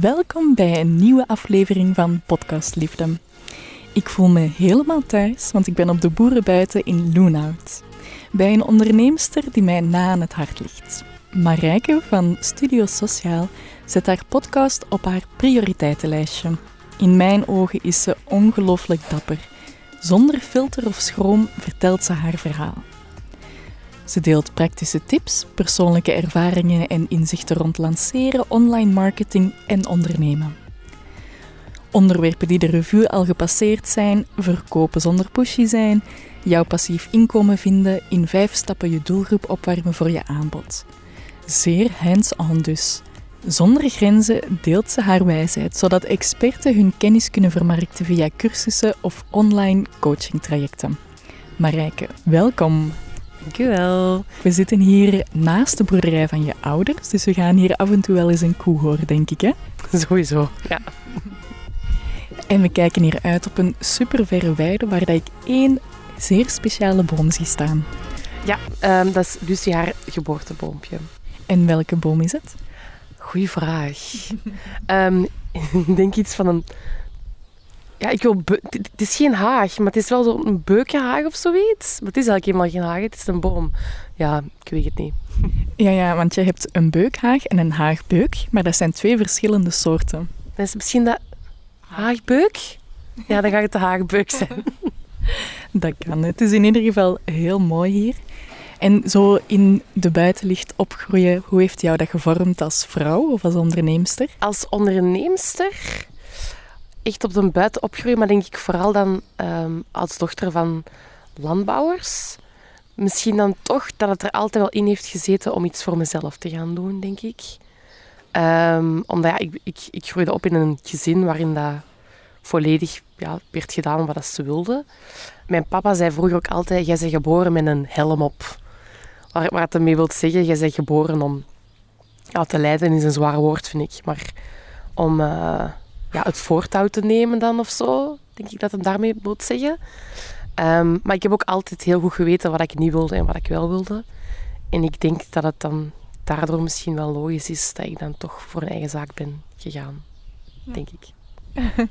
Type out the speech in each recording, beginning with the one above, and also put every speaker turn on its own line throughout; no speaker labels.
Welkom bij een nieuwe aflevering van Podcast Liefde. Ik voel me helemaal thuis, want ik ben op de boerenbuiten in Loenhout. Bij een onderneemster die mij na aan het hart ligt. Marijke van Studio Sociaal zet haar podcast op haar prioriteitenlijstje. In mijn ogen is ze ongelooflijk dapper. Zonder filter of schroom vertelt ze haar verhaal. Ze deelt praktische tips, persoonlijke ervaringen en inzichten rond lanceren, online marketing en ondernemen. Onderwerpen die de revue al gepasseerd zijn, verkopen zonder pushy zijn, jouw passief inkomen vinden, in vijf stappen je doelgroep opwarmen voor je aanbod. Zeer hands-on dus. Zonder grenzen deelt ze haar wijsheid, zodat experten hun kennis kunnen vermarkten via cursussen of online coachingtrajecten. Marijke, welkom.
Dankjewel.
We zitten hier naast de boerderij van je ouders, dus we gaan hier af en toe wel eens een koe horen, denk ik. Hè?
Sowieso, ja.
En we kijken hier uit op een super verre weide waar dat ik één zeer speciale boom zie staan.
Ja, ehm, dat is Lucie haar geboorteboompje.
En welke boom is het?
Goeie vraag. Ehm, ik denk iets van een... Ja, ik wil... Het is geen haag, maar het is wel zo'n beukenhaag of zoiets. Maar het is eigenlijk helemaal geen haag, het is een boom. Ja, ik weet het niet.
Ja, ja, want je hebt een beukhaag en een haagbeuk, maar dat zijn twee verschillende soorten.
Dan is het misschien dat haagbeuk? Ja, dan gaat het de haagbeuk zijn.
Dat kan. Het is in ieder geval heel mooi hier. En zo in de buitenlicht opgroeien, hoe heeft jou dat gevormd als vrouw of als onderneemster?
Als onderneemster echt op de buiten opgroeien, maar denk ik vooral dan ehm, als dochter van landbouwers. Misschien dan toch dat het er altijd wel in heeft gezeten om iets voor mezelf te gaan doen, denk ik. Ehm, omdat ja, ik, ik, ik groeide op in een gezin waarin dat volledig ja, werd gedaan wat ze wilden. Mijn papa zei vroeger ook altijd, jij bent geboren met een helm op. Waar, waar het mee wil zeggen, jij bent geboren om ja, te leiden is een zwaar woord, vind ik. Maar om eh, ja, het voortouw te nemen dan of zo, denk ik dat het daarmee wil zeggen. Ehm, maar ik heb ook altijd heel goed geweten wat ik niet wilde en wat ik wel wilde. En ik denk dat het dan daardoor misschien wel logisch is dat ik dan toch voor een eigen zaak ben gegaan. Denk ik.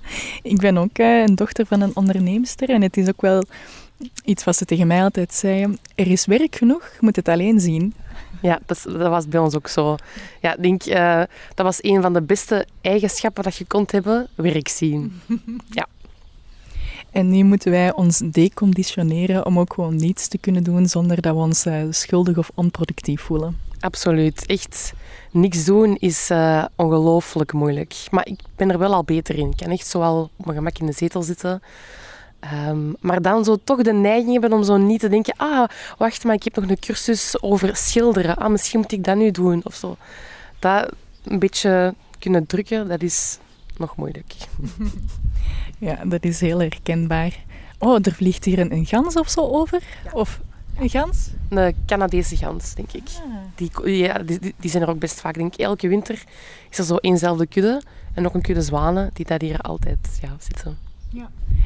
Ik ben ook eh, een dochter van een onderneemster en het is ook wel iets wat ze tegen mij altijd zei. Er is werk genoeg, je moet het alleen zien.
Ja, dat, was bij ons ook zo. Ja, ik denk, eh, dat was een van de beste eigenschappen dat je kon hebben, werk zien.
En nu moeten wij ons deconditioneren om ook gewoon niets te kunnen doen zonder dat we ons eh, schuldig of onproductief voelen.
Absoluut. Echt, niks doen is eh, ongelooflijk moeilijk. Maar ik ben er wel al beter in. Ik kan echt zo wel op mijn gemak in de zetel zitten. Ehm, maar dan zo toch de neiging hebben om zo niet te denken... Ah, wacht, maar ik heb nog een cursus over schilderen. Ah, misschien moet ik dat nu doen, of zo. Dat een beetje kunnen drukken, dat is nog moeilijk.
Ja, dat is heel herkenbaar. Oh, er vliegt hier een, een gans of zo over? Of een gans?
Een Canadese gans, denk ik. Die, ja, die, die- zijn er ook best vaak. Ik denk, elke winter is er zo éénzelfde kudde. En ook een kudde zwanen die daar hier altijd ja, zitten.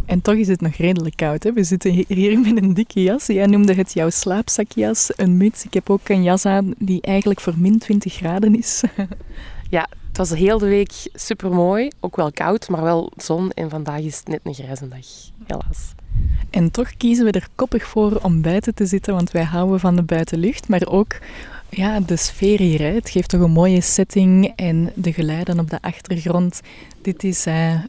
En toch is het nog redelijk koud. Hè? We zitten hi- hier met een dikke jas. Jij noemde het jouw slaapzakjas, een muts. Ik heb ook een jas aan die eigenlijk voor min 20 graden is.
Het was de hele week super mooi, ook wel koud, maar wel zon. En vandaag is het net een grijze dag, helaas.
En toch kiezen we er koppig voor om buiten te zitten, want wij houden van de buitenlucht. Maar ook ja, de sfeer hier. Hè? Het geeft toch een mooie setting en de geluiden op de achtergrond. Dit is eh,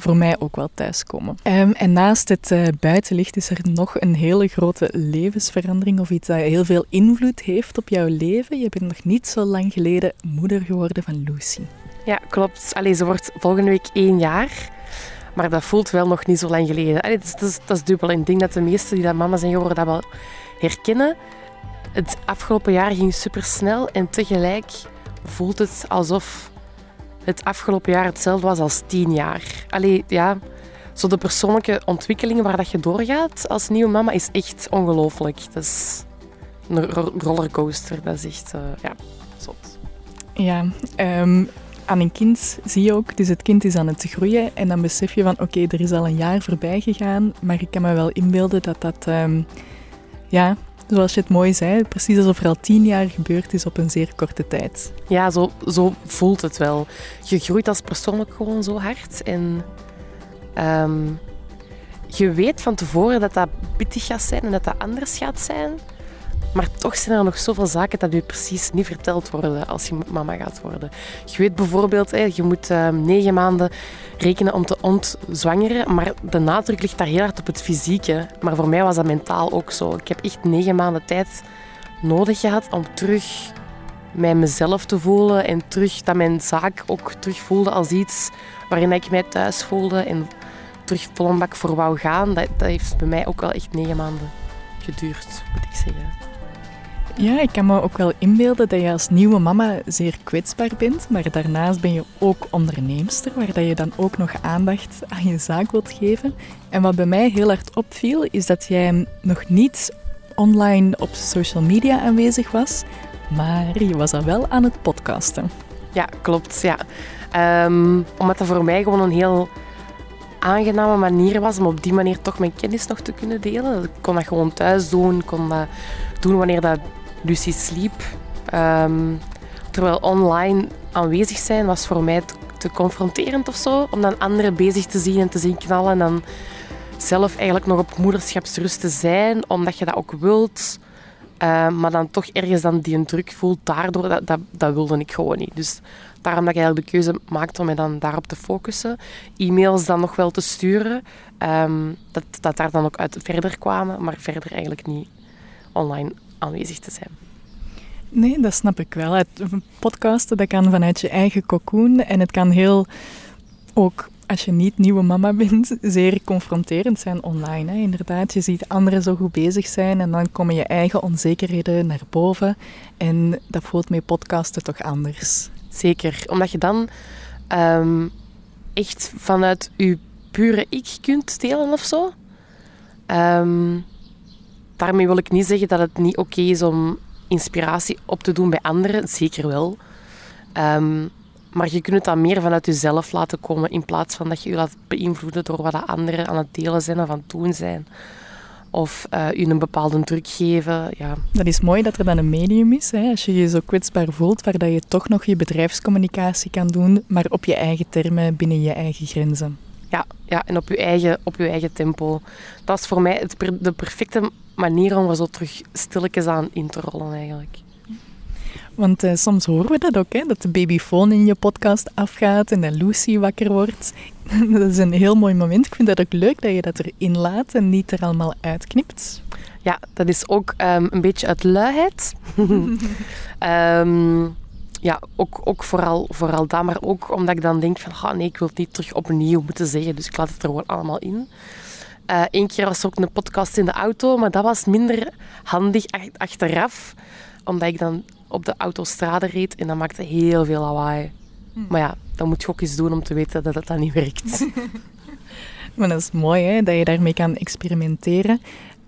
voor mij ook wel thuiskomen. Ehm, en naast het eh, buitenlicht is er nog een hele grote levensverandering of iets dat heel veel invloed heeft op jouw leven. Je bent nog niet zo lang geleden moeder geworden van Lucy.
Ja, klopt. Allee, ze wordt volgende week één jaar. Maar dat voelt wel nog niet zo lang geleden. Dat, is, dat, is, dubbel. Ik denk dat de meesten die dat mama zijn geworden dat wel herkennen. Het afgelopen jaar ging super snel en tegelijk voelt het alsof het afgelopen jaar hetzelfde was als tien jaar. Allee, ja, zo de persoonlijke ontwikkeling waar dat je doorgaat als nieuwe mama is echt ongelooflijk. Dat is een ro- rollercoaster. Dat is echt, eh, ja, zot.
Ja, ehm, aan een kind zie je ook, dus het kind is aan het groeien en dan besef je van oké, er is al een jaar voorbij gegaan, maar ik kan me wel inbeelden dat dat, ehm, ja, zoals je het mooi zei, precies alsof er al tien jaar gebeurd is op een zeer korte tijd.
Ja, zo, zo voelt het wel. Je groeit als persoon ook gewoon zo hard. En ehm, je weet van tevoren dat dat pittig gaat zijn en dat dat anders gaat zijn. Maar toch zijn er nog zoveel zaken dat je precies niet verteld worden als je mama gaat worden. Je weet bijvoorbeeld, je moet ehm, negen maanden rekenen om te ontzwangeren, maar de nadruk ligt daar heel hard op het fysieke. Maar voor mij was dat mentaal ook zo. Ik heb echt negen maanden tijd nodig gehad om terug mij mezelf te voelen en terug dat mijn zaak ook terug voelde als iets waarin ik mij thuis voelde en terug vol voor wou gaan. Dat, dat heeft bij mij ook wel echt negen maanden geduurd, moet ik zeggen.
Ja, ik kan me ook wel inbeelden dat je als nieuwe mama zeer kwetsbaar bent, maar daarnaast ben je ook onderneemster, waar je dan ook nog aandacht aan je zaak wilt geven. En wat bij mij heel hard opviel, is dat jij nog niet online op social media aanwezig was, maar je was al wel aan het podcasten.
Ja, klopt. Ja. Um, omdat dat voor mij gewoon een heel aangename manier was om op die manier toch mijn kennis nog te kunnen delen. Ik kon dat gewoon thuis doen, kon dat doen wanneer dat Lucie sliep. Ehm, terwijl online aanwezig zijn was voor mij te, confronterend of zo. Om dan anderen bezig te zien en te zien knallen. En dan zelf eigenlijk nog op moederschapsrust te zijn, omdat je dat ook wilt. Ehm, maar dan toch ergens dan die druk voelt daardoor, dat, dat, dat wilde ik gewoon niet. Dus daarom dat ik eigenlijk de keuze maakte om mij dan daarop te focussen. E-mails dan nog wel te sturen, um, dat, dat daar dan ook uit verder kwamen, maar verder eigenlijk niet online aanwezig te zijn.
Nee, dat snap ik wel. Het podcasten dat kan vanuit je eigen cocoon en het kan heel ook als je niet nieuwe mama bent, zeer confronterend zijn online. Hè. Inderdaad, je ziet anderen zo goed bezig zijn en dan komen je eigen onzekerheden naar boven. En dat voelt met podcasten toch anders.
Zeker, omdat je dan ehm, echt vanuit je pure ik kunt delen of zo. Um, daarmee wil ik niet zeggen dat het niet oké is om inspiratie op te doen bij anderen. Zeker wel. Um, maar je kunt het dan meer vanuit jezelf laten komen in plaats van dat je je laat beïnvloeden door wat anderen aan het delen zijn of aan het doen zijn. Of uh, je een bepaalde druk geven. Ja.
Dat is mooi dat er dan een medium is. Hè? Als je je zo kwetsbaar voelt, waar dat je toch nog je bedrijfscommunicatie kan doen, maar op je eigen termen, binnen je eigen grenzen.
Ja, ja en op je, eigen, op je eigen tempo. Dat is voor mij het, de perfecte manier om er zo terug stilletjes aan in te rollen eigenlijk.
Want uh, soms horen we dat ook, hè, dat de babyfoon in je podcast afgaat en dat Lucy wakker wordt. dat is een heel mooi moment. Ik vind dat ook leuk dat je dat erin laat en niet er allemaal uitknipt.
Ja, dat is ook um, een beetje uit luiheid. um, ja, ook, ook vooral, vooral dat, maar ook omdat ik dan denk van, ah, nee, ik wil het niet terug opnieuw moeten zeggen, dus ik laat het er gewoon allemaal in. Eén uh, keer was er ook een podcast in de auto, maar dat was minder handig achteraf, omdat ik dan op de autostrade reed en dat maakte heel veel lawaai. Hm. Maar ja, dan moet je ook eens doen om te weten dat dat dan niet werkt.
maar dat is mooi, hè, dat je daarmee kan experimenteren.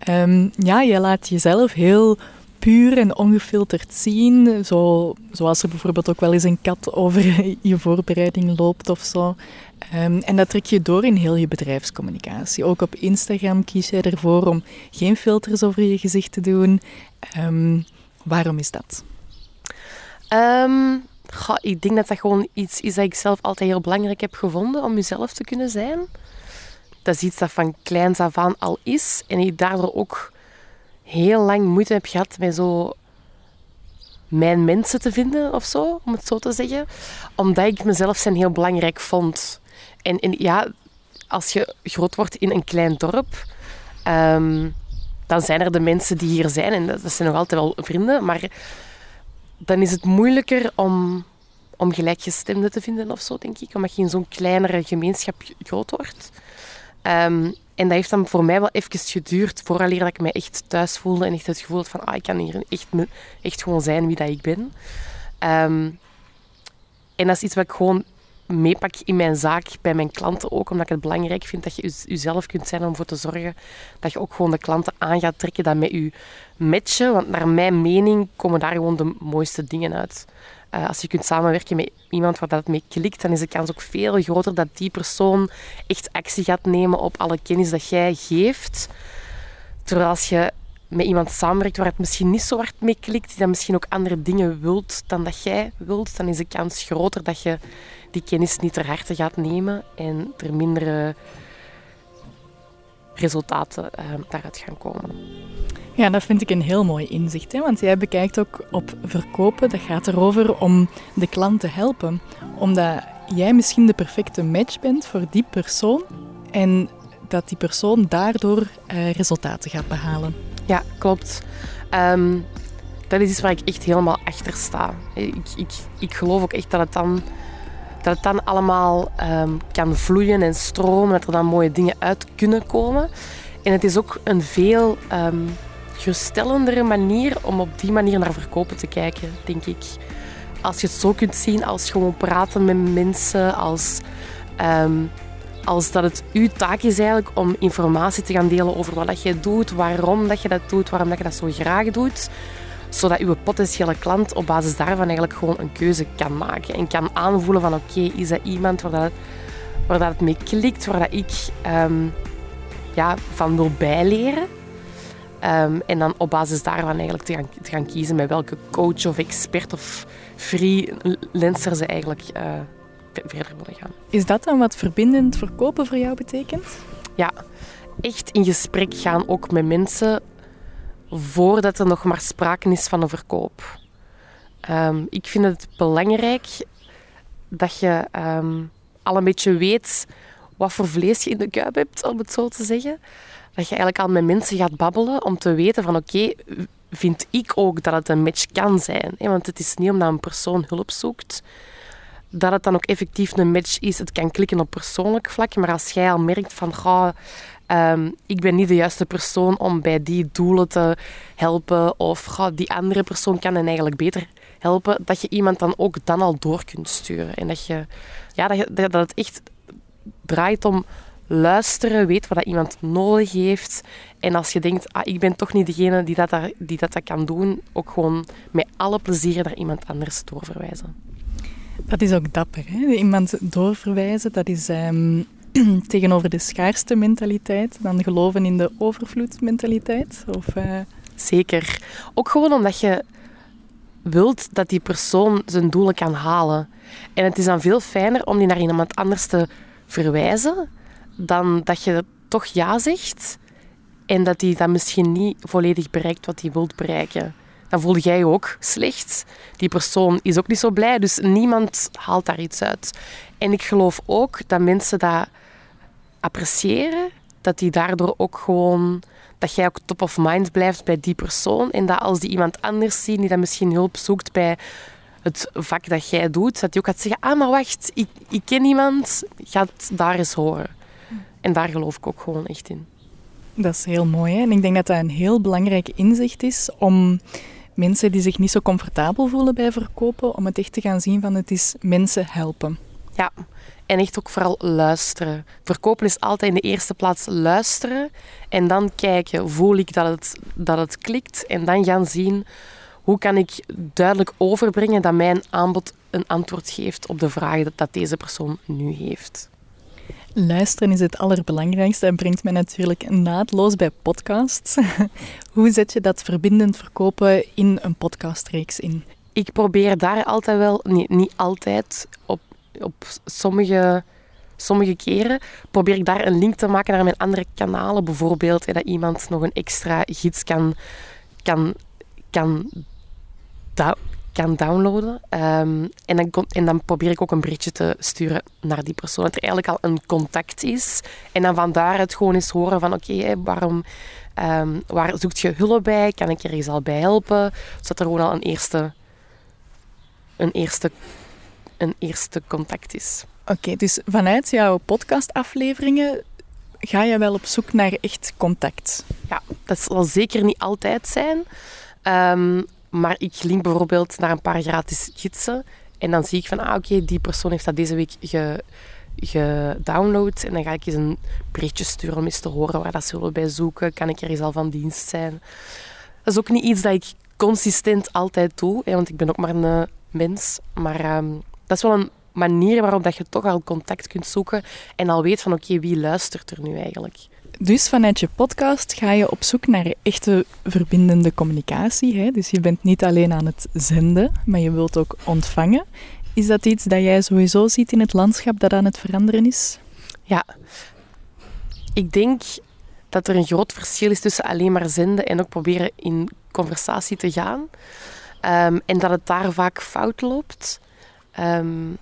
Um, ja, je laat jezelf heel puur en ongefilterd zien. Zo, zoals er bijvoorbeeld ook wel eens een kat over je voorbereiding loopt of zo. Um, en dat trek je door in heel je bedrijfscommunicatie. Ook op Instagram kies je ervoor om geen filters over je gezicht te doen. Um, waarom is dat?
Um, ik denk dat dat gewoon iets is dat ik zelf altijd heel belangrijk heb gevonden om mezelf te kunnen zijn. Dat is iets dat van kleins af aan al is. En ik daardoor ook heel lang moeite heb gehad met zo mijn mensen te vinden of zo, om het zo te zeggen. Omdat ik mezelf zijn heel belangrijk vond. En, en ja, als je groot wordt in een klein dorp, um, dan zijn er de mensen die hier zijn. En dat zijn nog altijd wel vrienden. Maar dan is het moeilijker om, om gelijkgestemden te vinden of zo, denk ik. Omdat je in zo'n kleinere gemeenschap groot wordt. Um, en dat heeft dan voor mij wel even geduurd, vooraleer dat ik mij echt thuis voelde en echt het gevoel had van, ah, ik kan hier echt, echt gewoon zijn wie dat ik ben. Um, en dat is iets wat ik gewoon meepak in mijn zaak, bij mijn klanten ook, omdat ik het belangrijk vind dat je jezelf kunt zijn om ervoor te zorgen dat je ook gewoon de klanten aan gaat trekken dat met je matchen. Want naar mijn mening komen daar gewoon de mooiste dingen uit. Uh, als je kunt samenwerken met iemand waar dat mee klikt, dan is de kans ook veel groter dat die persoon echt actie gaat nemen op alle kennis dat jij geeft. Terwijl als je met iemand samenwerkt waar het misschien niet zo hard mee klikt, die dan misschien ook andere dingen wilt dan dat jij wilt, dan is de kans groter dat je die kennis niet ter harte gaat nemen en er mindere resultaten uh, daaruit gaan komen.
Ja, dat vind ik een heel mooi inzicht. Hè? Want jij bekijkt ook op verkopen, dat gaat erover om de klant te helpen. Omdat jij misschien de perfecte match bent voor die persoon en dat die persoon daardoor uh, resultaten gaat behalen.
Ja, klopt. Um, dat is iets waar ik echt helemaal achter sta. Ik, ik, ik geloof ook echt dat het dan, dat het dan allemaal um, kan vloeien en stromen, dat er dan mooie dingen uit kunnen komen. En het is ook een veel um, geruststellendere manier om op die manier naar verkopen te kijken, denk ik. Als je het zo kunt zien, als gewoon praten met mensen, als um, als dat het uw taak is eigenlijk om informatie te gaan delen over wat je doet, waarom dat je dat doet, waarom dat je dat zo graag doet, zodat uw potentiële klant op basis daarvan eigenlijk gewoon een keuze kan maken en kan aanvoelen van oké, is dat iemand waar, dat, waar dat het mee klikt, waar dat ik um, ja, van wil bijleren. Um, en dan op basis daarvan eigenlijk te gaan, te gaan kiezen met welke coach of expert of freelancer ze eigenlijk uh, verder willen gaan.
Is dat dan wat verbindend verkopen voor jou betekent?
Ja, echt in gesprek gaan ook met mensen voordat er nog maar sprake is van een verkoop. Um, ik vind het belangrijk dat je um, al een beetje weet wat voor vlees je in de kuip hebt, om het zo te zeggen. Dat je eigenlijk al met mensen gaat babbelen om te weten van oké, vind ik ook dat het een match kan zijn. Want het is niet omdat een persoon hulp zoekt dat het dan ook effectief een match is. Het kan klikken op persoonlijk vlak, maar als jij al merkt van... Goh, um, ik ben niet de juiste persoon om bij die doelen te helpen of die andere persoon kan hen eigenlijk beter helpen, dat je iemand dan ook dan al door kunt sturen. En dat, je, ja, dat, dat het echt draait om luisteren, weet wat dat iemand nodig heeft. En als je denkt, ah, ik ben toch niet degene die dat, die dat, kan doen, ook gewoon met alle plezier naar iemand anders doorverwijzen.
Dat is ook dapper. Hè? Iemand doorverwijzen, dat is um, tegenover de schaarste mentaliteit dan geloven in de overvloedmentaliteit. Of, uh...
Zeker. Ook gewoon omdat je wilt dat die persoon zijn doelen kan halen. En het is dan veel fijner om die naar iemand anders te verwijzen dan dat je toch ja zegt en dat die dan misschien niet volledig bereikt wat hij wilt bereiken dan voel jij ook slecht. Die persoon is ook niet zo blij, dus niemand haalt daar iets uit. En ik geloof ook dat mensen dat appreciëren, dat die daardoor ook gewoon dat jij ook top of mind blijft bij die persoon en dat als die iemand anders ziet die dan misschien hulp zoekt bij het vak dat jij doet, dat die ook gaat zeggen, ah, maar wacht, ik, ik ken iemand, ga het daar eens horen. En daar geloof ik ook gewoon echt in.
Dat is heel mooi. Hè? En ik denk dat dat een heel belangrijk inzicht is om mensen die zich niet zo comfortabel voelen bij verkopen, om het echt te gaan zien van het is mensen helpen.
Ja, en echt ook vooral luisteren. Verkopen is altijd in de eerste plaats luisteren en dan kijken, voel ik dat het, dat het klikt en dan gaan zien hoe kan ik duidelijk overbrengen dat mijn aanbod een antwoord geeft op de vragen dat, dat deze persoon nu heeft.
Luisteren is het allerbelangrijkste en brengt mij natuurlijk naadloos bij podcasts. Hoe zet je dat verbindend verkopen in een podcastreeks in?
Ik probeer daar altijd wel, niet altijd, op, op sommige, sommige keren probeer ik daar een link te maken naar mijn andere kanalen. Bijvoorbeeld dat iemand nog een extra gids kan, kan, kan kan downloaden. Um, en, dan, en dan probeer ik ook een berichtje te sturen naar die persoon. Dat er eigenlijk al een contact is. En dan van daaruit gewoon eens horen van oké, okay, waarom... Um, waar zoekt je hulp bij? Kan ik er eens al bij helpen? Zodat er gewoon al een eerste, een eerste, een eerste contact is.
Oké, dus vanuit jouw podcastafleveringen ga je wel op zoek naar echt contact?
Ja, dat zal zeker niet altijd zijn. Um, maar ik link bijvoorbeeld naar een paar gratis gidsen. En dan zie ik van, ah oké, die persoon heeft dat deze week ge, gedownload. En dan ga ik eens een berichtje sturen om eens te horen waar dat ze willen bij zoeken. Kan ik er eens al van dienst zijn? Dat is ook niet iets dat ik consistent altijd doe, hè, want ik ben ook maar een uh, mens. Maar um, dat is wel een manier waarop dat je toch al contact kunt zoeken en al weet van oké, wie luistert er nu eigenlijk.
Dus vanuit je podcast ga je op zoek naar echte verbindende communicatie. Hè? Dus je bent niet alleen aan het zenden, maar je wilt ook ontvangen. Is dat iets dat jij sowieso ziet in het landschap dat aan het veranderen is?
Ja, ik denk dat er een groot verschil is tussen alleen maar zenden en ook proberen in conversatie te gaan. Ehm, en dat het daar vaak fout loopt. Ehm,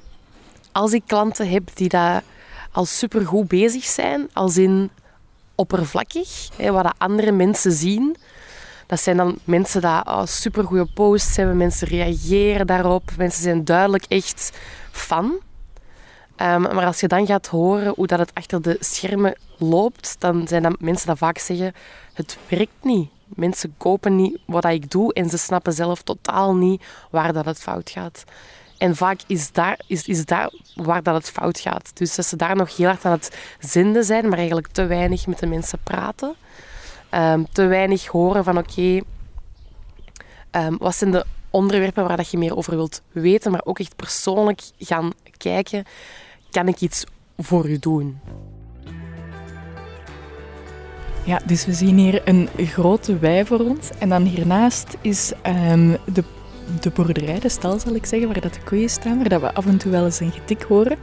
als ik klanten heb die daar al supergoed bezig zijn, als in oppervlakkig, hè, wat andere mensen zien, dat zijn dan mensen die oh, supergoeie posts hebben, mensen reageren daarop, mensen zijn duidelijk echt fan. Um, maar als je dan gaat horen hoe dat het achter de schermen loopt, dan zijn dat mensen die vaak zeggen, het werkt niet. Mensen kopen niet wat ik doe en ze snappen zelf totaal niet waar dat het fout gaat. En vaak is daar, is, is daar waar dat het fout gaat. Dus dat ze daar nog heel hard aan het zenden zijn, maar eigenlijk te weinig met de mensen praten. Um, te weinig horen van oké, um, wat zijn de onderwerpen waar dat je meer over wilt weten, maar ook echt persoonlijk gaan kijken, kan ik iets voor u doen?
Ja, dus we zien hier een grote wei voor ons. En dan hiernaast is um, de, de boerderij, de stal zal ik zeggen, waar dat de koeien staan, waar dat we af en toe wel eens een getik horen.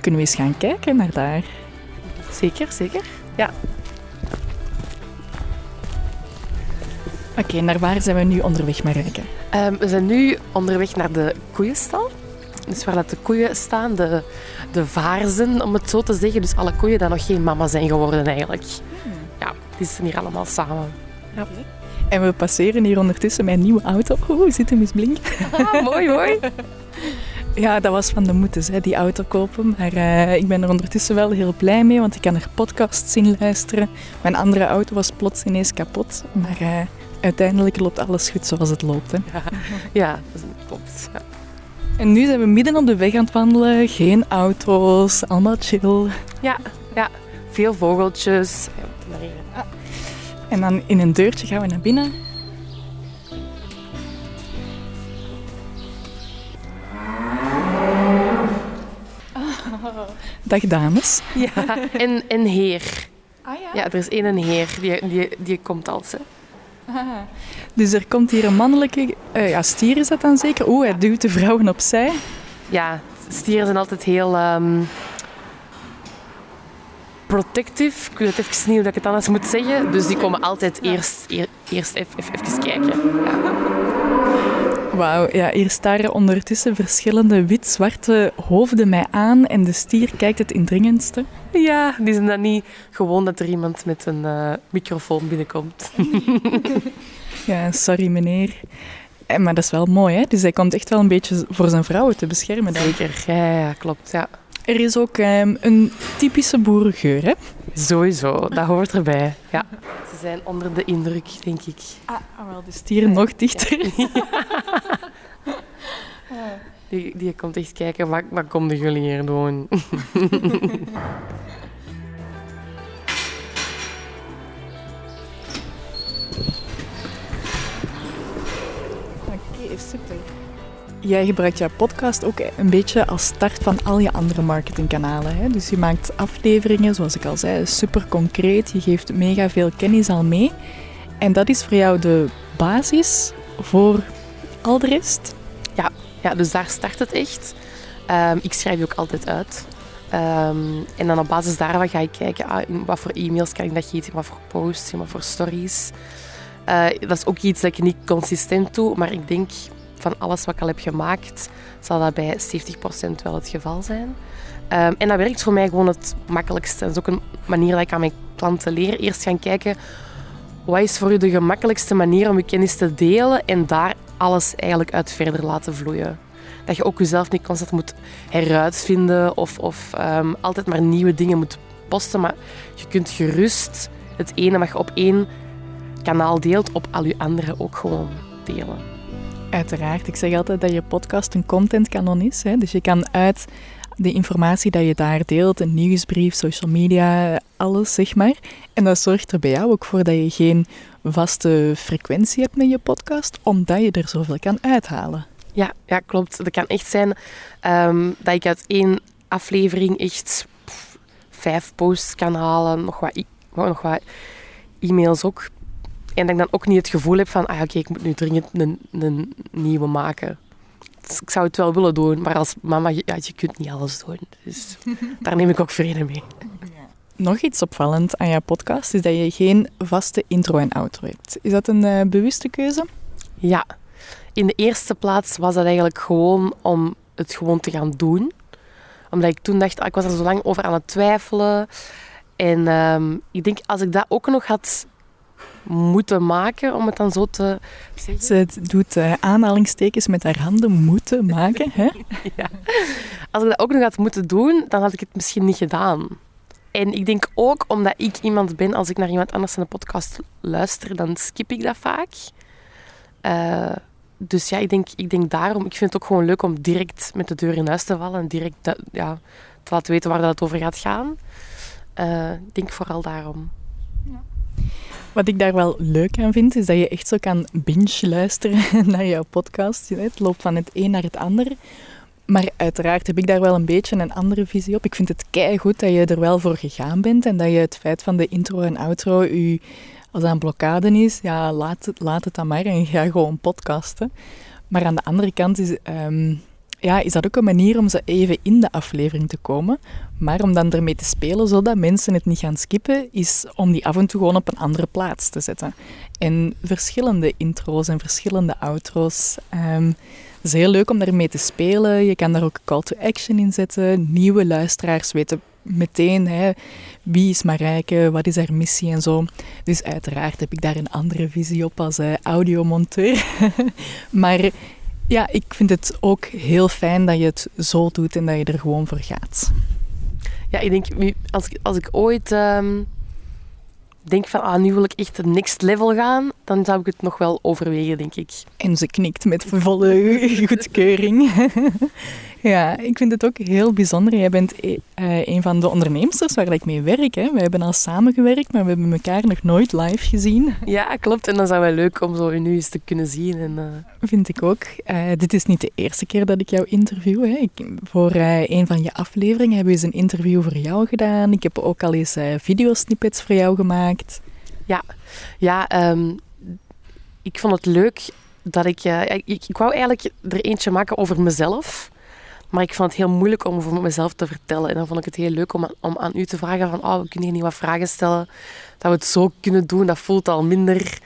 Kunnen we eens gaan kijken naar daar?
Zeker, zeker. Ja.
Oké, okay, naar waar zijn we nu onderweg, Marijke?
Um, we zijn nu onderweg naar de koeienstal. Dus waar dat de koeien staan, de, de vaarzen, om het zo te zeggen. Dus alle koeien die nog geen mama zijn geworden eigenlijk. Ja, die zijn hier allemaal samen. Ja.
En we passeren hier ondertussen mijn nieuwe auto. Oeh, zit hem eens blinken.
Ah, mooi, mooi.
Ja, dat was van de moeders, hè, die auto kopen. Maar uh, ik ben er ondertussen wel heel blij mee, want ik kan er podcasts in luisteren. Mijn andere auto was plots ineens kapot. Maar uh, uiteindelijk loopt alles goed zoals het loopt. Hè.
Ja, ja dat klopt. Ja.
En nu zijn we midden op de weg aan het wandelen. Geen auto's, allemaal chill.
Ja, ja. veel vogeltjes.
En dan in een deurtje gaan we naar binnen. Dag dames.
Ja, en een heer.
Ah ja?
Ja, er is één heer, die, die, die komt als. Hè.
Dus er komt hier een mannelijke... Uh, ja, stier is dat dan zeker? Oeh, hij duwt de vrouwen opzij.
Ja, stieren zijn altijd heel... Um, protective. Ik weet even niet hoe ik het anders moet zeggen. Dus die komen altijd eerst, eer, eerst even, kijken. Ja.
Wauw, ja, hier staren ondertussen verschillende wit-zwarte hoofden mij aan en de stier kijkt het indringendste.
Ja, die zijn dan niet gewoon dat er iemand met een uh, microfoon binnenkomt.
ja, sorry meneer. Eh, maar dat is wel mooi, hè? Dus hij komt echt wel een beetje voor zijn vrouwen te beschermen. Dan.
Zeker, ja, ja, klopt, ja.
Er is ook um, een typische boerengeur, hè?
Sowieso, dat hoort erbij, ja. Ze zijn onder de indruk, denk ik.
Ah, ah wel, de stier nog dichter.
Ja. Die, die komt echt kijken, wat, wat komen jullie hier doen?
Jij gebruikt jouw podcast ook een beetje als start van al je andere marketingkanalen. Hè? Dus je maakt afleveringen, zoals ik al zei, super concreet. Je geeft mega veel kennis al mee. En dat is voor jou de basis voor al de rest?
Ja, ja dus daar start het echt. Um, ik schrijf je ook altijd uit. Um, en dan op basis daarvan ga ik kijken ah, wat voor e-mails kan ik dat geven, wat voor posts, wat voor stories. Uh, dat is ook iets dat ik niet consistent doe, maar ik denk van alles wat ik al heb gemaakt, zal dat bij 70% wel het geval zijn. Um, en dat werkt voor mij gewoon het makkelijkste. Dat is ook een manier dat ik aan mijn klanten leer. Eerst gaan kijken, wat is voor u de gemakkelijkste manier om je kennis te delen en daar alles eigenlijk uit verder laten vloeien. Dat je ook jezelf niet constant moet heruitvinden of, of um, altijd maar nieuwe dingen moet posten. Maar je kunt gerust het ene wat je op één kanaal deelt, op al je andere ook gewoon delen.
Uiteraard. Ik zeg altijd dat je podcast een contentkanon is. Hè? Dus je kan uit de informatie dat je daar deelt, een nieuwsbrief, social media, alles zeg maar. En dat zorgt er bij jou ook voor dat je geen vaste frequentie hebt met je podcast, omdat je er zoveel kan uithalen.
Ja, ja klopt. Dat kan echt zijn ehm, dat ik uit één aflevering echt vijf posts kan halen, nog wat, nog wat e-mails ook. En dat ik dan ook niet het gevoel heb van, ah oké, ik moet nu dringend een, een nieuwe maken. Dus ik zou het wel willen doen, maar als mama, ja, je kunt niet alles doen. Dus daar neem ik ook vrede mee.
Nog iets opvallend aan jouw podcast is dat je geen vaste intro en outro hebt. Is dat een uh, bewuste keuze?
Ja. In de eerste plaats was dat eigenlijk gewoon om het gewoon te gaan doen. Omdat ik toen dacht, ah, ik was er zo lang over aan het twijfelen. En um, ik denk, als ik dat ook nog had moeten maken, om het dan zo te
zeggen. Ze doet uh, aanhalingstekens met haar handen moeten maken. Hè?
ja. Als ik dat ook nog had moeten doen, dan had ik het misschien niet gedaan. En ik denk ook omdat ik iemand ben, als ik naar iemand anders in een podcast luister, dan skip ik dat vaak. Uh, dus ja, ik denk, ik denk daarom. Ik vind het ook gewoon leuk om direct met de deur in huis te vallen en direct ja, te laten weten waar dat het over gaat gaan. Uh, ik denk vooral daarom.
Wat ik daar wel leuk aan vind, is dat je echt zo kan binge luisteren naar jouw podcast. Het loopt van het een naar het ander. Maar uiteraard heb ik daar wel een beetje een andere visie op. Ik vind het goed dat je er wel voor gegaan bent en dat je het feit van de intro en outro, als dat een blokkade is, ja, laat het, laat het dan maar en ga gewoon podcasten. Maar aan de andere kant is, um, ja, is dat ook een manier om ze even in de aflevering te komen. Maar om dan ermee te spelen, zodat mensen het niet gaan skippen, is om die af en toe gewoon op een andere plaats te zetten. En verschillende intro's en verschillende outro's. Het is heel leuk om daarmee te spelen. Je kan daar ook call to action in zetten. Nieuwe luisteraars weten meteen hè, wie is Marijke, wat is haar missie en zo. Dus uiteraard heb ik daar een andere visie op als uh, audiomonteur. maar ja, ik vind het ook heel fijn dat je het zo doet en dat je er gewoon voor gaat.
Ja, ik denk, als ik, als ik ooit ehm, denk van, ah, nu wil ik echt het next level gaan, dan zou ik het nog wel overwegen, denk ik.
En ze knikt met volle goedkeuring. Ja, ik vind het ook heel bijzonder. Jij bent uh, een van de onderneemsters waar ik mee werk. Hè. We hebben al samengewerkt, maar we hebben elkaar nog nooit live gezien.
Ja, klopt. En dan zou wel leuk om zo nu eens te kunnen zien. En, uh...
Vind ik ook. Uh, dit is niet de eerste keer dat ik jou interview. Hè. Ik, voor een van je afleveringen hebben we eens een interview voor jou gedaan. Ik heb ook al eens videosnippets voor jou gemaakt.
Ja, ja um, ik vond het leuk dat ik, ik... Ik wou eigenlijk er eentje maken over mezelf. Maar ik vond het heel moeilijk om voor mezelf te vertellen. En dan vond ik het heel leuk om, om aan u te vragen van... Oh, we kunnen hier niet wat vragen stellen. Dat we het zo kunnen doen. Dat voelt al minder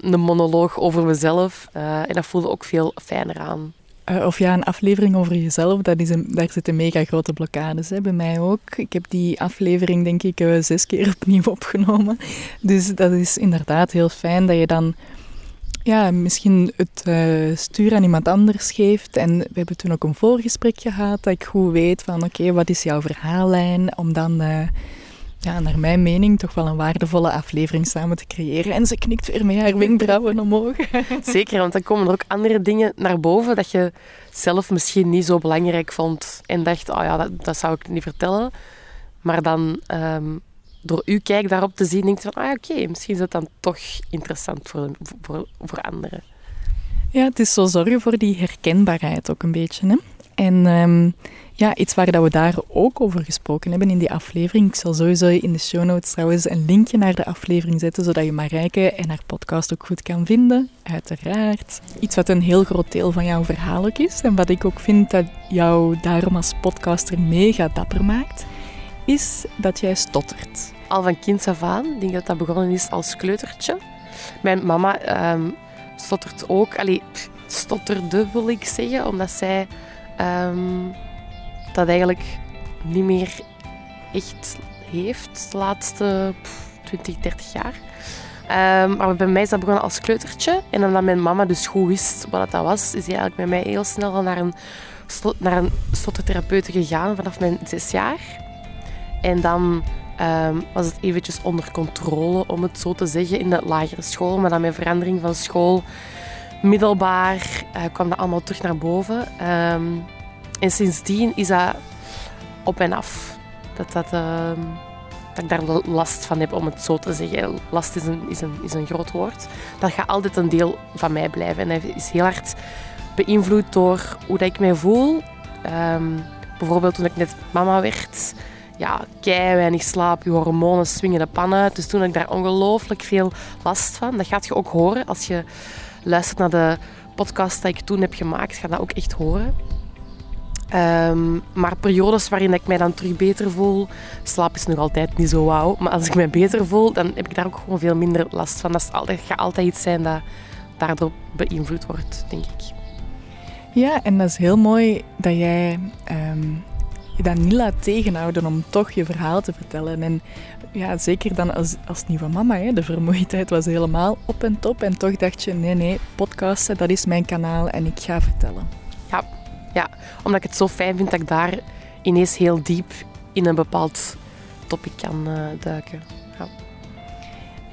een monoloog over mezelf. Uh, en dat voelde ook veel fijner aan.
Uh, of ja, een aflevering over jezelf, is een, daar zitten mega grote blokkades hè, bij mij ook. Ik heb die aflevering denk ik uh, zes keer opnieuw opgenomen. Dus dat is inderdaad heel fijn dat je dan ja, misschien het uh, stuur aan iemand anders geeft. En we hebben toen ook een voorgesprek gehad, dat ik goed weet van oké, wat is jouw verhaallijn? Om dan, uh, ja, naar mijn mening, toch wel een waardevolle aflevering samen te creëren. En ze knikt weer met haar wenkbrauwen omhoog.
Zeker, want dan komen er ook andere dingen naar boven dat je zelf misschien niet zo belangrijk vond. En dacht, oh ja, dat, dat zou ik niet vertellen. Maar dan... Um, door uw kijk daarop te zien, denkt van, ah oké, misschien is dat dan toch interessant voor, voor, voor anderen.
Ja, het is zo zorgen voor die herkenbaarheid ook een beetje. Hè? En um, ja, iets waar dat we daar ook over gesproken hebben in die aflevering. Ik zal sowieso in de show notes trouwens een linkje naar de aflevering zetten, zodat je Marijke en haar podcast ook goed kan vinden. Uiteraard. Iets wat een heel groot deel van jouw verhaal ook is. En wat ik ook vind dat jou daarom als podcaster mega dapper maakt, is dat jij stottert
al van kind af aan. Ik denk dat dat begonnen is als kleutertje. Mijn mama um, stottert ook. Allee, stotterde wil ik zeggen, omdat zij um, dat eigenlijk niet meer echt heeft de laatste 20, 30 jaar. Um, maar bij mij is dat begonnen als kleutertje. En omdat mijn mama dus goed wist wat dat was, is hij eigenlijk met mij heel snel naar een, naar een stottertherapeute gegaan vanaf mijn zes jaar. En dan um, was het eventjes onder controle, om het zo te zeggen, in de lagere school. Maar dan met verandering van school, middelbaar, uh, kwam dat allemaal terug naar boven. Um, en sindsdien is dat op en af. Dat, dat, uh, dat ik daar last van heb, om het zo te zeggen. Last is een, is, een, is een groot woord. Dat gaat altijd een deel van mij blijven. En hij is heel hard beïnvloed door hoe dat ik mij voel. Ehm, bijvoorbeeld toen ik net mama werd. Ja, kei weinig slaap, je hormonen swingen de pan uit. Dus toen had ik daar ongelooflijk veel last van. Dat gaat je ook horen als je luistert naar de podcast die ik toen heb gemaakt. Ga dat ook echt horen. Ehm, maar periodes waarin ik mij dan terug beter voel, slaap is nog altijd niet zo wauw. Maar als ik mij beter voel, dan heb ik daar ook gewoon veel minder last van. Dat, is altijd, gaat altijd iets zijn dat daardoor beïnvloed wordt, denk ik.
Ja, en dat is heel mooi dat jij ehm, je dat niet laat tegenhouden om toch je verhaal te vertellen. En ja, zeker dan als, als nieuwe mama, hè, de vermoeidheid was helemaal op en top. En toch dacht je, nee, nee, podcasten, dat is mijn kanaal en ik ga vertellen.
Ja, ja, omdat ik het zo fijn vind dat ik daar ineens heel diep in een bepaald topic kan uh, duiken. Ja.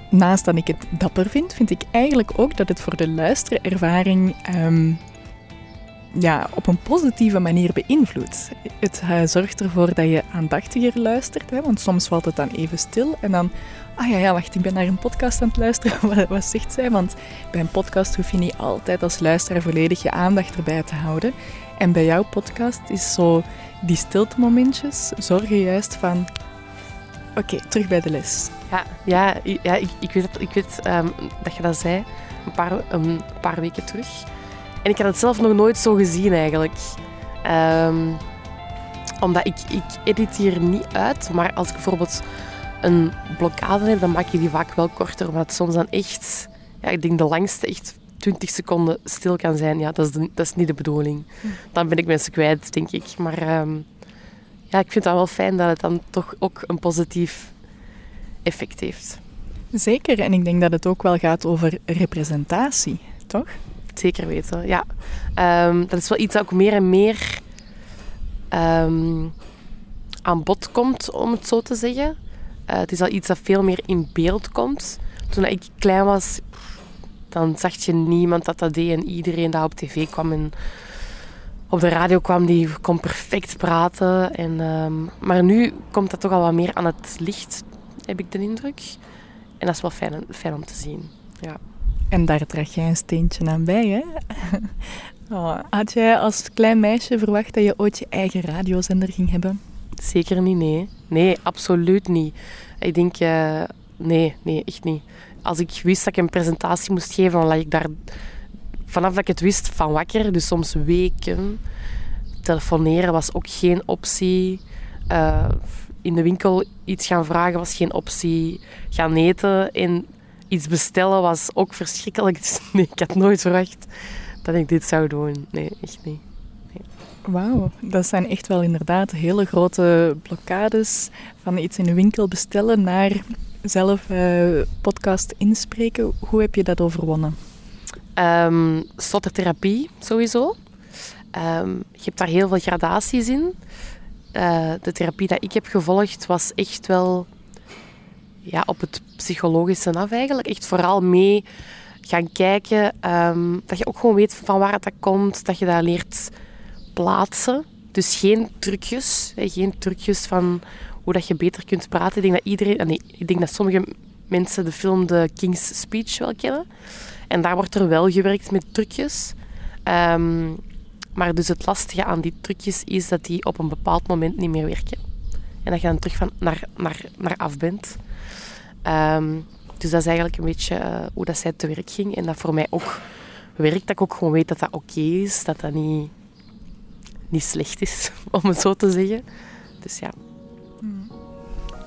Naast dat ik het dapper vind, vind ik eigenlijk ook dat het voor de luisterervaring um, ja, op een positieve manier beïnvloedt. Het uh, zorgt ervoor dat je aandachtiger luistert, hè, want soms valt het dan even stil en dan, ah ja, ja, wacht, ik ben naar een podcast aan het luisteren, wat, wat zegt zij? Want bij een podcast hoef je niet altijd als luisteraar volledig je aandacht erbij te houden. En bij jouw podcast is zo die stilte momentjes zorgen juist van, oké, terug bij de les.
Ja, ja, ja ik, ik weet, ik weet um, dat je dat zei een paar, een paar weken terug. En ik had het zelf nog nooit zo gezien eigenlijk. Um, omdat ik, ik edit hier niet uit, maar als ik bijvoorbeeld een blokkade heb, dan maak je die vaak wel korter. Omdat het soms dan echt, ja, ik denk de langste echt 20 seconden stil kan zijn. Ja, dat is, de, dat is niet de bedoeling. Hm. Dan ben ik mensen kwijt, denk ik. Maar um, ja, ik vind het wel fijn dat het dan toch ook een positief effect heeft.
Zeker, en ik denk dat het ook wel gaat over representatie, toch?
Zeker weten, ja. Um, dat is wel iets dat ook meer en meer um, aan bod komt, om het zo te zeggen. Uh, het is al iets dat veel meer in beeld komt. Toen ik klein was, dan zag je niemand dat dat deed. En iedereen dat op tv kwam en op de radio kwam, die kon perfect praten. En, um, maar nu komt dat toch al wat meer aan het licht, heb ik de indruk. En dat is wel fijn, fijn om te zien, ja.
En daar draag jij een steentje aan bij, hè? Oh, had jij als klein meisje verwacht dat je ooit je eigen radiozender ging hebben?
Zeker niet, nee. Nee, absoluut niet. Ik denk, uh, nee, nee, echt niet. Als ik wist dat ik een presentatie moest geven, dan lag ik daar vanaf dat ik het wist van wakker. Dus soms weken. Telefoneren was ook geen optie. Uh, in de winkel iets gaan vragen was geen optie. Gaan eten en iets bestellen was ook verschrikkelijk. Dus nee, ik had nooit verwacht dat ik dit zou doen. Nee, echt niet. Nee.
Wauw, dat zijn echt wel inderdaad hele grote blokkades van iets in de winkel bestellen naar zelf uh, podcast inspreken. Hoe heb je dat overwonnen?
Um, stottertherapie sowieso. Um, je hebt daar heel veel gradaties in. Uh, de therapie die ik heb gevolgd was echt wel ja, op het psychologische af eigenlijk. Echt vooral mee gaan kijken. Um, dat je ook gewoon weet van waar het dat komt. Dat je dat leert plaatsen. Dus geen trucjes. Hè, geen trucjes van hoe dat je beter kunt praten. Ik denk dat iedereen... Ah, nee, ik denk dat sommige mensen de film The King's Speech wel kennen. En daar wordt er wel gewerkt met trucjes. Um, maar dus het lastige aan die trucjes is dat die op een bepaald moment niet meer werken. En dat je dan terug van naar, naar, naar af bent. Um, dus dat is eigenlijk een beetje uh, hoe dat zij te werk ging. En dat voor mij ook werkt, dat ik ook gewoon weet dat dat oké is. Dat dat niet, niet slecht is, om het zo te zeggen. Dus ja.
Hmm.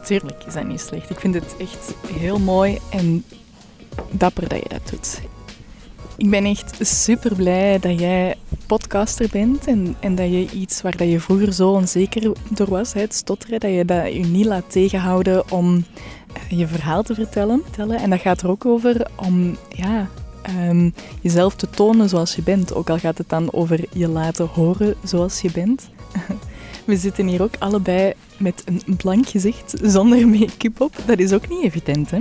Tuurlijk is dat niet slecht. Ik vind het echt heel mooi en dapper dat je dat doet. Ik ben echt super blij dat jij podcaster bent en, en dat je iets waar dat je vroeger zo onzeker door was, het stotteren, dat je dat je niet laat tegenhouden om eh, je verhaal te vertellen. En dat gaat er ook over om ja, um, jezelf te tonen zoals je bent. Ook al gaat het dan over je laten horen zoals je bent. We zitten hier ook allebei met een blank gezicht, zonder make-up op. Dat is ook niet evident, hè?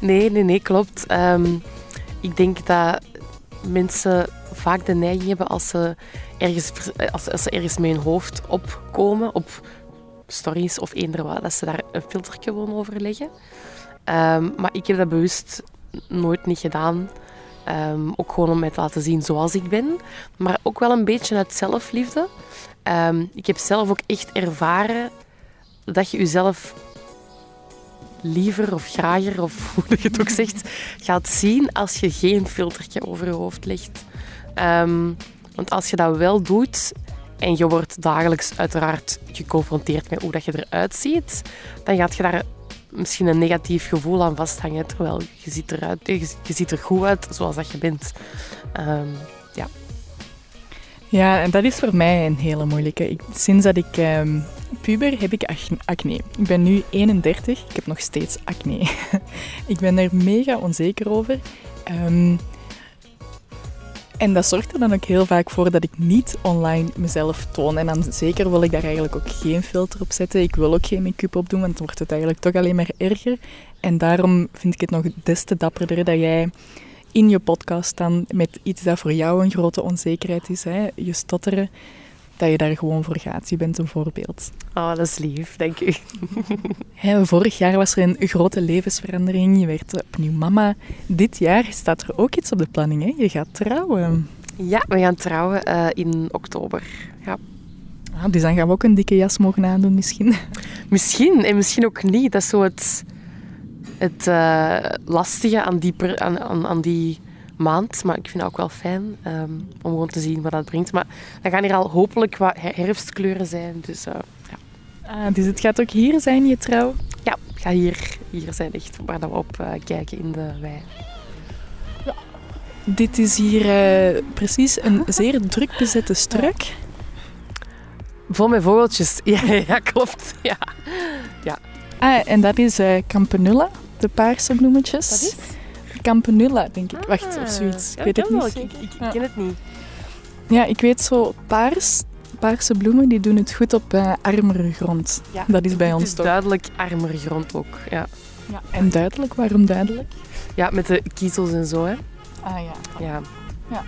Nee, nee, nee, klopt. Um, ik denk dat mensen vaak de neiging hebben als ze ergens, als, als ze ergens met hun hoofd opkomen, op stories of eender wat, dat ze daar een filter gewoon over leggen. Um, maar ik heb dat bewust nooit niet gedaan. Ehm, ook gewoon om mij te laten zien zoals ik ben. Maar ook wel een beetje uit zelfliefde. Ehm, ik heb zelf ook echt ervaren dat je jezelf liever of grager, of hoe je het ook zegt, gaat zien als je geen filtertje over je hoofd legt. Ehm, want als je dat wel doet en je wordt dagelijks uiteraard geconfronteerd met hoe dat je eruit ziet, dan gaat je daar misschien een negatief gevoel aan vasthangen. Terwijl je ziet, eruit, je, ziet er goed uit zoals dat je bent. Um, ja.
En dat is voor mij een hele moeilijke. Ik, sinds dat ik um, puber heb ik acne. Ik ben nu 31, ik heb nog steeds acne. ik ben er mega onzeker over. Um, en dat zorgt er dan ook heel vaak voor dat ik niet online mezelf toon. En dan zeker wil ik daar eigenlijk ook geen filter op zetten. Ik wil ook geen make-up op doen, want dan wordt het eigenlijk toch alleen maar erger. En daarom vind ik het nog des te dapperder dat jij in je podcast dan met iets dat voor jou een grote onzekerheid is, hè, je stotteren, dat je daar gewoon voor gaat. Je bent een voorbeeld.
Oh, dat is lief, dank u.
vorig jaar was er een grote levensverandering. Je werd opnieuw mama. Dit jaar staat er ook iets op de planning. Hè? Je gaat trouwen.
Ja, we gaan trouwen uh, in oktober. Ja.
Ah, dus dan gaan we ook een dikke jas mogen aandoen misschien.
Misschien, en misschien ook niet. Dat is zo het, het uh, lastige aan die, aan, aan, aan die maand. Maar ik vind het ook wel fijn um, om gewoon te zien wat dat brengt. Maar dan gaan hier al hopelijk wat herfstkleuren zijn. Dus, uh, ja.
Ah, dus het gaat ook hier zijn, je trouw?
Ja, het gaat hier, hier zijn echt waar we op uh, kijken in de wei.
Ja. Dit is hier precies een zeer druk bezette struik.
Vol met vogeltjes. Ja, ja klopt. Ja.
Ah, en dat is Campanula, de paarse bloemetjes.
Dat is?
Campanula, denk ik. Wacht, of zoiets. Ik weet het niet.
Ik, ik, ik ken het niet.
Ja, ik weet zo paars. Paarse bloemen die doen het goed op uh, armere grond. Ja, dat is bij ons
is
toch.
duidelijk armere grond ook. Ja.
ja. En duidelijk? Waarom duidelijk?
Ja, met de kiezels en zo. Hè.
Ah ja.
Ja.
ja.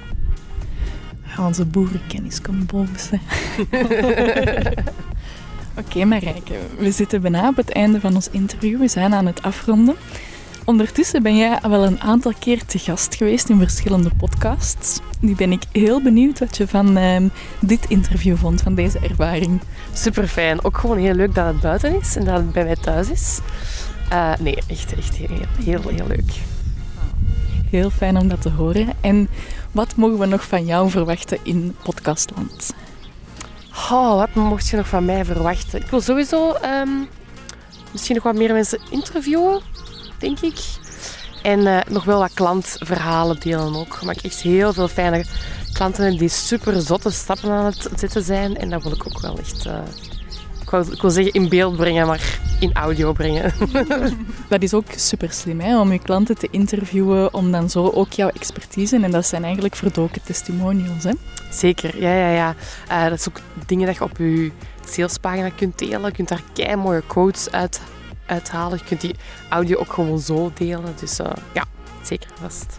Onze boerenkennis komt boven. Oké, okay, Marijke. We zitten bijna op het einde van ons interview. We zijn aan het afronden. Ondertussen ben jij wel een aantal keer te gast geweest in verschillende podcasts. Nu ben ik heel benieuwd wat je van ehm, dit interview vond, van deze ervaring.
Super fijn. Ook gewoon heel leuk dat het buiten is en dat het bij mij thuis is. Uh, nee, echt, echt heel, heel, heel leuk.
Heel fijn om dat te horen. En wat mogen we nog van jou verwachten in podcastland?
Oh, wat mocht je nog van mij verwachten? Ik wil sowieso um, misschien nog wat meer mensen interviewen denk ik. En uh, nog wel wat klantverhalen delen ook. Maar ik echt heel veel fijne klanten die super zotte stappen aan het zetten zijn. En dat wil ik ook wel echt, uh, ik, ik wil zeggen in beeld brengen, maar in audio brengen.
dat is ook super slim hè, om je klanten te interviewen, om dan zo ook jouw expertise, en dat zijn eigenlijk verdoken testimonials. Hè?
Zeker, ja, ja, ja. Uh, dat is ook dingen dat je op je salespagina kunt delen. Je kunt daar kei mooie quotes uit uithalen. Je kunt die audio ook gewoon zo delen. Dus uh, ja, zeker vast.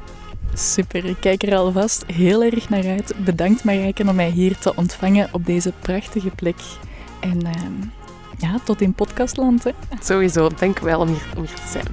Super, ik kijk er alvast heel erg naar uit. Bedankt Marijke om mij hier te ontvangen op deze prachtige plek. En uh, ja, tot in podcastland. Hè.
Sowieso, dank wel om hier, om hier te zijn.